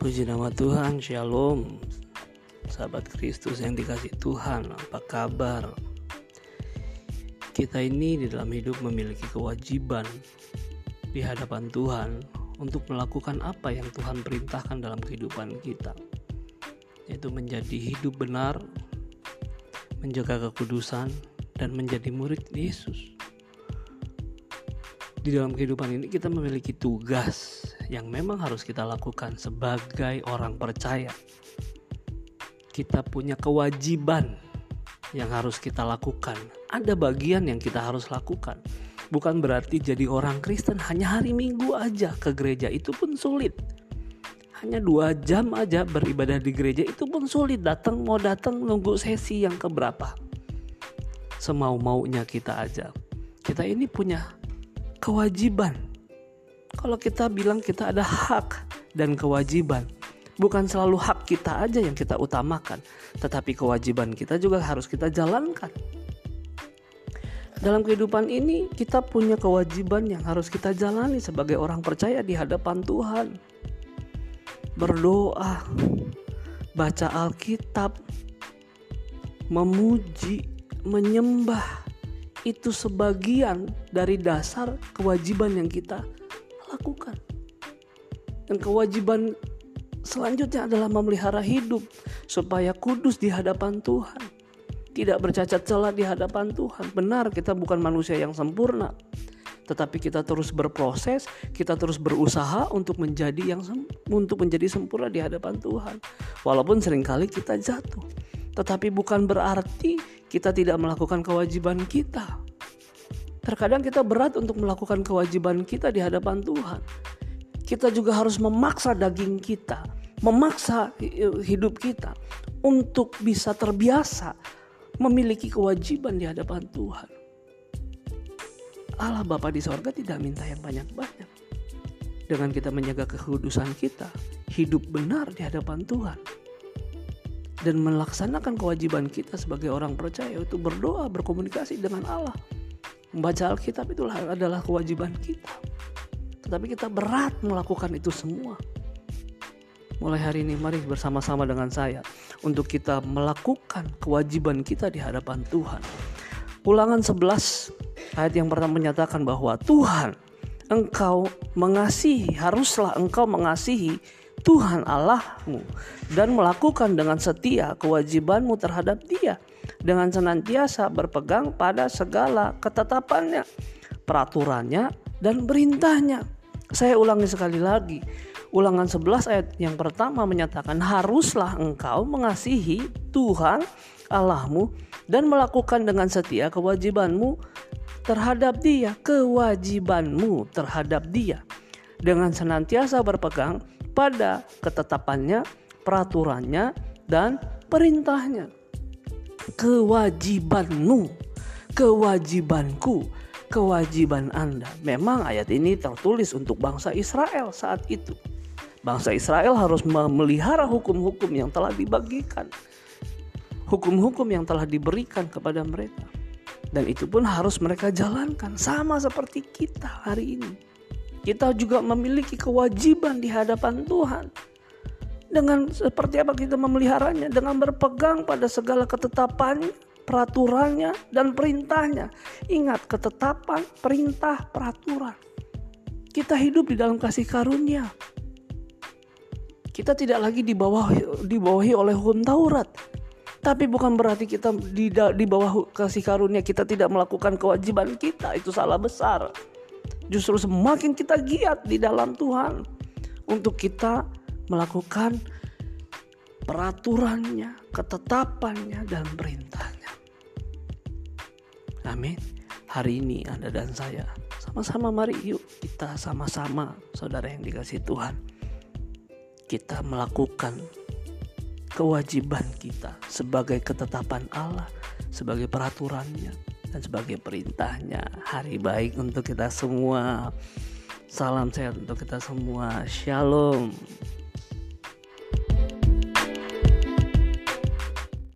Puji nama Tuhan, Shalom Sahabat Kristus yang dikasih Tuhan, apa kabar? Kita ini di dalam hidup memiliki kewajiban di hadapan Tuhan untuk melakukan apa yang Tuhan perintahkan dalam kehidupan kita yaitu menjadi hidup benar, menjaga kekudusan, dan menjadi murid Yesus. Di dalam kehidupan ini kita memiliki tugas yang memang harus kita lakukan sebagai orang percaya. Kita punya kewajiban yang harus kita lakukan. Ada bagian yang kita harus lakukan. Bukan berarti jadi orang Kristen hanya hari Minggu aja ke gereja itu pun sulit. Hanya dua jam aja beribadah di gereja itu pun sulit. Datang mau datang nunggu sesi yang keberapa. Semau maunya kita aja. Kita ini punya kewajiban kalau kita bilang kita ada hak dan kewajiban, bukan selalu hak kita aja yang kita utamakan, tetapi kewajiban kita juga harus kita jalankan. Dalam kehidupan ini, kita punya kewajiban yang harus kita jalani sebagai orang percaya di hadapan Tuhan. Berdoa, baca Alkitab, memuji, menyembah, itu sebagian dari dasar kewajiban yang kita lakukan. Dan kewajiban selanjutnya adalah memelihara hidup supaya kudus di hadapan Tuhan. Tidak bercacat celah di hadapan Tuhan. Benar kita bukan manusia yang sempurna. Tetapi kita terus berproses, kita terus berusaha untuk menjadi yang untuk menjadi sempurna di hadapan Tuhan. Walaupun sering kali kita jatuh. Tetapi bukan berarti kita tidak melakukan kewajiban kita. Terkadang kita berat untuk melakukan kewajiban kita di hadapan Tuhan. Kita juga harus memaksa daging kita, memaksa hidup kita untuk bisa terbiasa memiliki kewajiban di hadapan Tuhan. Allah Bapa di sorga tidak minta yang banyak-banyak. Dengan kita menjaga kekudusan kita, hidup benar di hadapan Tuhan. Dan melaksanakan kewajiban kita sebagai orang percaya itu berdoa, berkomunikasi dengan Allah Membaca Alkitab itulah adalah kewajiban kita. Tetapi kita berat melakukan itu semua. Mulai hari ini mari bersama-sama dengan saya untuk kita melakukan kewajiban kita di hadapan Tuhan. Ulangan 11 ayat yang pertama menyatakan bahwa Tuhan engkau mengasihi, haruslah engkau mengasihi Tuhan Allahmu dan melakukan dengan setia kewajibanmu terhadap Dia dengan senantiasa berpegang pada segala ketetapannya, peraturannya, dan perintahnya. Saya ulangi sekali lagi. Ulangan 11 ayat yang pertama menyatakan haruslah engkau mengasihi Tuhan Allahmu dan melakukan dengan setia kewajibanmu terhadap dia, kewajibanmu terhadap dia dengan senantiasa berpegang pada ketetapannya, peraturannya, dan perintahnya kewajibanmu, kewajibanku, kewajiban Anda. Memang ayat ini tertulis untuk bangsa Israel saat itu. Bangsa Israel harus memelihara hukum-hukum yang telah dibagikan. Hukum-hukum yang telah diberikan kepada mereka. Dan itu pun harus mereka jalankan sama seperti kita hari ini. Kita juga memiliki kewajiban di hadapan Tuhan dengan seperti apa kita memeliharanya? Dengan berpegang pada segala ketetapan, peraturannya, dan perintahnya. Ingat, ketetapan, perintah, peraturan. Kita hidup di dalam kasih karunia. Kita tidak lagi dibawahi, dibawahi oleh hukum Taurat. Tapi bukan berarti kita di, di bawah kasih karunia kita tidak melakukan kewajiban kita. Itu salah besar. Justru semakin kita giat di dalam Tuhan untuk kita melakukan peraturannya, ketetapannya, dan perintahnya. Amin. Hari ini Anda dan saya sama-sama mari yuk kita sama-sama saudara yang dikasih Tuhan. Kita melakukan kewajiban kita sebagai ketetapan Allah, sebagai peraturannya, dan sebagai perintahnya. Hari baik untuk kita semua. Salam sehat untuk kita semua. Shalom.